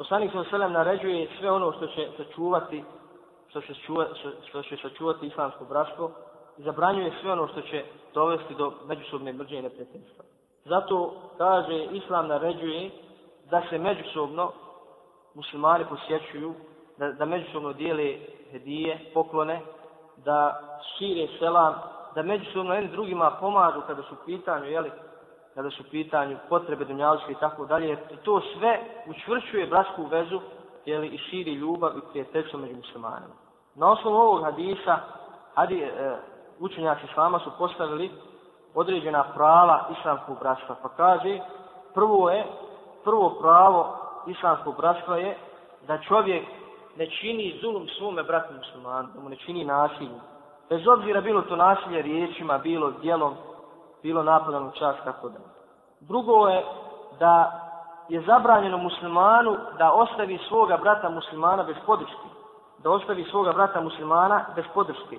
Poslanik sa selem naređuje sve ono što će sačuvati što će, čuva, što, što će sačuvati islamsko bratstvo i zabranjuje sve ono što će dovesti do međusobne mrđe i neprijateljstva. Zato kaže islam naređuje da se međusobno muslimani posjećuju, da, da međusobno dijele hedije, poklone, da šire selam, da međusobno jedni drugima pomažu kada su u pitanju, jeli, kada su u pitanju potrebe dunjaličke i tako dalje, to sve učvršuje bratsku vezu jeli, i širi ljubav i prijateljstvo među muslimanima. Na osnovu ovog hadisa, hadi, e, učenjaci islama su postavili određena prava islamskog bratstva. Pa kaže, prvo je, prvo pravo islamskog bratstva je da čovjek ne čini zulum svome bratu muslimanu, da mu ne čini nasilje. Bez obzira bilo to nasilje riječima, bilo djelom, bilo napadan u čas, tako da. Drugo je da je zabranjeno muslimanu da ostavi svoga brata muslimana bez podrške. Da ostavi svoga brata muslimana bez podrške.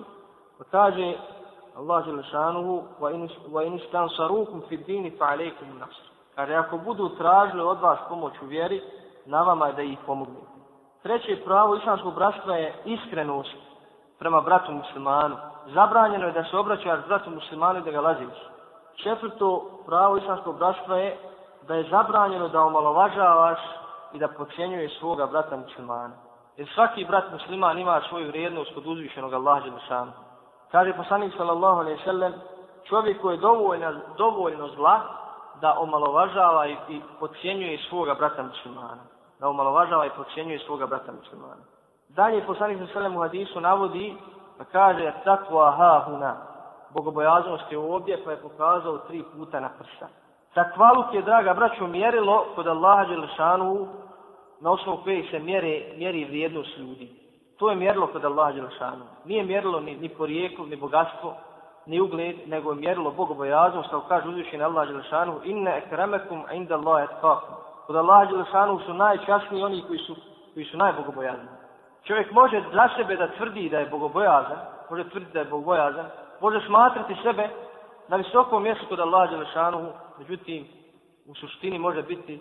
Pa kaže Allah Želešanuhu wa in istan sarukum fi dini fa alaikum nasr. Kaže, ako budu tražili od vas pomoć u vjeri, na vama je da ih pomognete. Treće pravo islamskog bratstva je iskrenost prema bratu muslimanu. Zabranjeno je da se obraćaš bratu muslimanu i da ga laziš. Četvrto pravo islamskog bratstva je da je zabranjeno da omalovažavaš i da pocijenjuje svoga brata muslimana. Jer svaki brat musliman ima svoju vrijednost kod uzvišenog Allaha Đelešanu. Kaže poslanik sallallahu alaihi sallam, čovjek koji je dovoljno, dovoljno zla da omalovažava i, i pocijenjuje svoga brata muslimana. Da omalovažava i pocijenjuje svoga brata muslimana. Dalje poslanik sallallahu alaihi sallam u hadisu navodi, pa kaže, takva ha huna, bogobojaznost je ovdje, pa je pokazao tri puta na prsta. Takvaluk je, draga braćo, mjerilo kod Allaha Đelešanu na osnovu koje se mjeri, mjeri vrijednost ljudi. To je mjerilo kod Allaha Đelešanu. Nije mjerilo ni, ni porijeklo, ni bogatstvo, ni ugled, nego je mjerilo bogobojaznost, kao kaže uzvišen Allah Đelešanu, inne ekremekum inda Allah etkakum. Kod Allaha Đelešanu su najčasniji oni koji su, koji su najbogobojazni. Čovjek može za sebe da tvrdi da je bogobojazan, može tvrditi da je bogobojazan, može smatrati sebe na visokom mjestu kod Allaha Đelešanuhu, međutim, u suštini može biti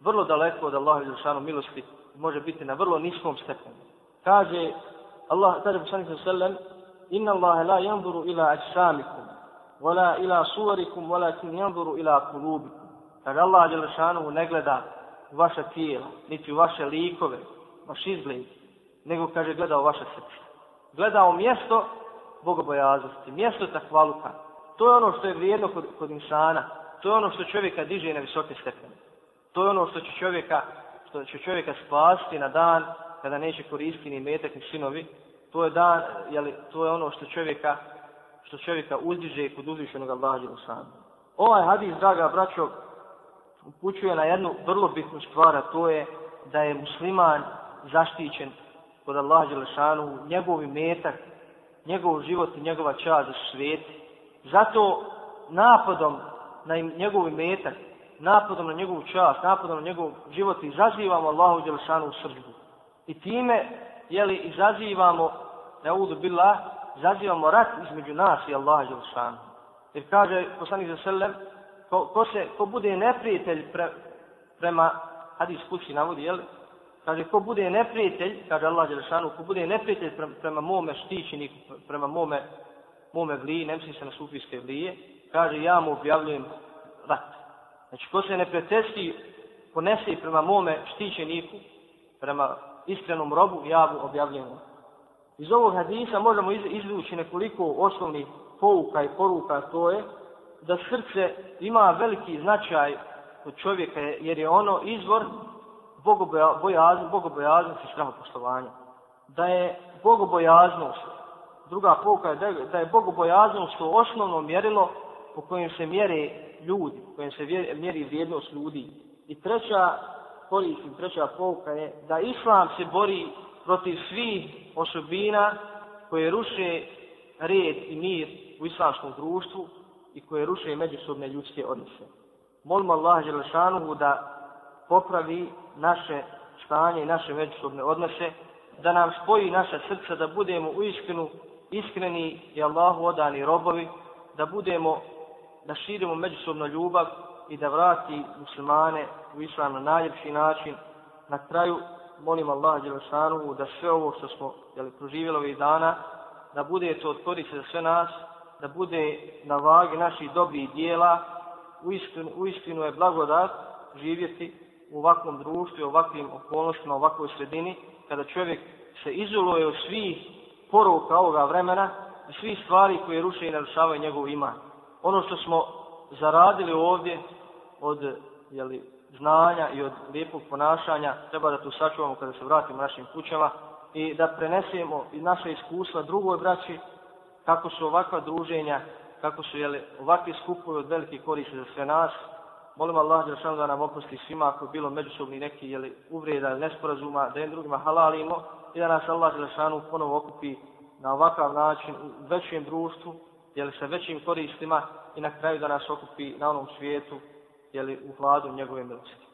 vrlo daleko od Allaha Đelešanu milosti, može biti na vrlo niskom stepenu. Kaže Allah, kaže poslanik sallam, inna Allahe la yanzuru ila ajsamikum, wala ila suvarikum, wala kin ila kulubikum. Kaže Allah Đelešanuhu ne gleda u vaše tijela, niti u vaše likove, vaš izgled, nego kaže gleda u vaše srce. Gleda u mjesto bogobojaznosti, mjesto takvaluka, To je ono što je vrijedno kod, kod insana. To je ono što čovjeka diže na visoke stepene. To je ono što će čovjeka, što će čovjeka spasti na dan kada neće koristiti ni metak ni sinovi. To je dan, jeli, to je ono što čovjeka, što čovjeka uzdiže kod uzvišenog Allaha Đelosana. Ovaj hadis, draga braćo, upućuje na jednu vrlo bitnu stvar, a to je da je musliman zaštićen kod Allaha Đelosanu, njegov metak, njegov život i njegova čast u Zato napadom na njegov metak, napadom na njegovu čast, napadom na njegov život izazivamo Allahu Đelšanu u srđbu. I time, jeli, izazivamo, ne udu bila, izazivamo rat između nas i Allaha Đelšanu. Jer kaže poslanik za selem, ko, ko, se, ko bude neprijatelj pre, prema, hadis kući navodi, jeli, kaže ko bude neprijatelj, kaže Allah Đelešanu, ko bude neprijatelj prema, prema mome štićeniku, prema mome mome vlije, ne misli se na sufijske vlije, kaže ja mu objavljujem rat. Znači, ko se ne ponese prema mome štićeniku, prema iskrenom robu, ja mu objavljujem rat. Iz ovog hadisa možemo izvući nekoliko osnovnih pouka i poruka, to je da srce ima veliki značaj kod čovjeka, jer je ono izvor bogobojaznost, bogobojaznost i strahoposlovanja. Da je bogobojaznost druga pouka je da, da je bogobojaznost to osnovno mjerilo po kojem se mjere ljudi, po kojem se mjeri vrijednost ljudi. I treća koristim, treća pouka je da islam se bori protiv svih osobina koje ruše red i mir u islamskom društvu i koje ruše međusobne ljudske odnose. Molimo Allah Želešanuhu da popravi naše stanje i naše međusobne odnose, da nam spoji naša srca, da budemo u iskrenu iskreni i Allahu odani robovi, da budemo, da širimo međusobno ljubav i da vrati muslimane u islam na najljepši način. Na kraju molim Allah Đelešanu da sve ovo što smo jeli, proživjeli ovih dana, da bude to od za sve nas, da bude na vagi naših dobrih dijela, u istinu, u istinu je blagodat živjeti u ovakvom društvu, u ovakvim okolnostima, u ovakvoj sredini, kada čovjek se izoluje od svih poruka ovoga vremena i svih stvari koje ruše i narušavaju njegov iman. Ono što smo zaradili ovdje od jeli, znanja i od lijepog ponašanja, treba da tu sačuvamo kada se vratimo našim kućama i da prenesemo i naše iskustva drugoj braći kako su ovakva druženja, kako su jeli, ovakvi skupovi od velike koriste za sve nas. Molim Allah Đelšanu da nam oprosti svima ako je bilo međusobni neki jeli, uvreda ili nesporazuma, da jednim drugima halalimo i da nas Allah Đelšanu ponovo okupi na ovakav način u većem društvu, jeli, sa većim koristima i na kraju da nas okupi na onom svijetu, jeli, u hladu njegove milosti.